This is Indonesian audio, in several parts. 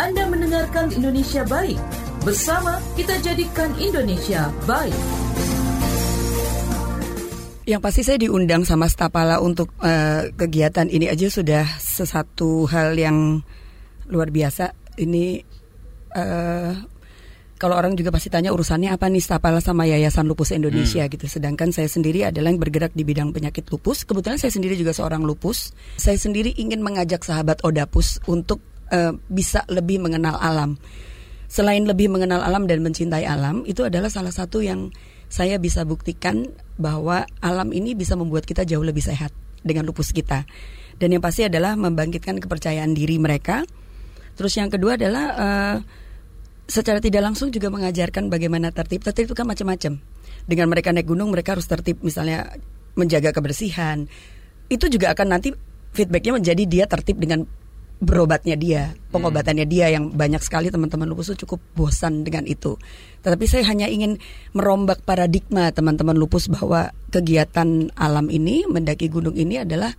Anda mendengarkan Indonesia Baik. Bersama kita jadikan Indonesia baik. Yang pasti saya diundang sama Stapala untuk uh, kegiatan ini aja sudah sesuatu hal yang luar biasa. Ini uh, kalau orang juga pasti tanya urusannya apa nih Stapala sama Yayasan Lupus Indonesia hmm. gitu. Sedangkan saya sendiri adalah yang bergerak di bidang penyakit lupus. Kebetulan saya sendiri juga seorang lupus. Saya sendiri ingin mengajak sahabat Odapus untuk uh, bisa lebih mengenal alam. Selain lebih mengenal alam dan mencintai alam, itu adalah salah satu yang saya bisa buktikan bahwa alam ini bisa membuat kita jauh lebih sehat dengan lupus kita. Dan yang pasti adalah membangkitkan kepercayaan diri mereka. Terus yang kedua adalah uh, secara tidak langsung juga mengajarkan bagaimana tertib. Tertib itu kan macam-macam. Dengan mereka naik gunung, mereka harus tertib, misalnya menjaga kebersihan. Itu juga akan nanti feedbacknya menjadi dia tertib dengan berobatnya dia, pengobatannya dia yang banyak sekali teman-teman lupus itu cukup bosan dengan itu. Tetapi saya hanya ingin merombak paradigma teman-teman lupus bahwa kegiatan alam ini, mendaki gunung ini adalah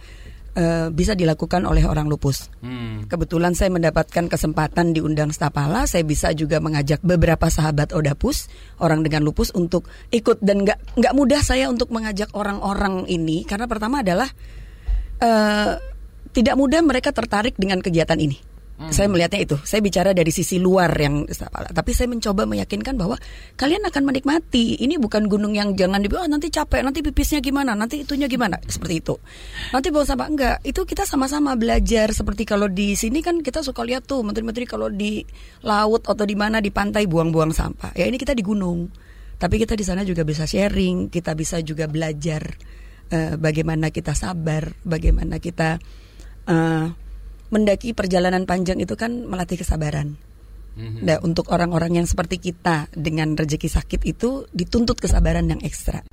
uh, bisa dilakukan oleh orang lupus. Hmm. Kebetulan saya mendapatkan kesempatan diundang Stapala, saya bisa juga mengajak beberapa sahabat Odapus, orang dengan lupus untuk ikut dan nggak nggak mudah saya untuk mengajak orang-orang ini karena pertama adalah uh, tidak mudah mereka tertarik dengan kegiatan ini. Hmm. Saya melihatnya itu. Saya bicara dari sisi luar yang tapi saya mencoba meyakinkan bahwa kalian akan menikmati. Ini bukan gunung yang jangan dibilang oh, nanti capek, nanti pipisnya gimana, nanti itunya gimana, seperti itu. Nanti bawa sampah enggak. Itu kita sama-sama belajar seperti kalau di sini kan kita suka lihat tuh menteri-menteri kalau di laut atau di mana di pantai buang-buang sampah. Ya ini kita di gunung. Tapi kita di sana juga bisa sharing, kita bisa juga belajar uh, bagaimana kita sabar, bagaimana kita uh, mendaki perjalanan panjang itu kan melatih kesabaran. Mm-hmm. Nah, untuk orang-orang yang seperti kita dengan rezeki sakit itu dituntut kesabaran yang ekstra.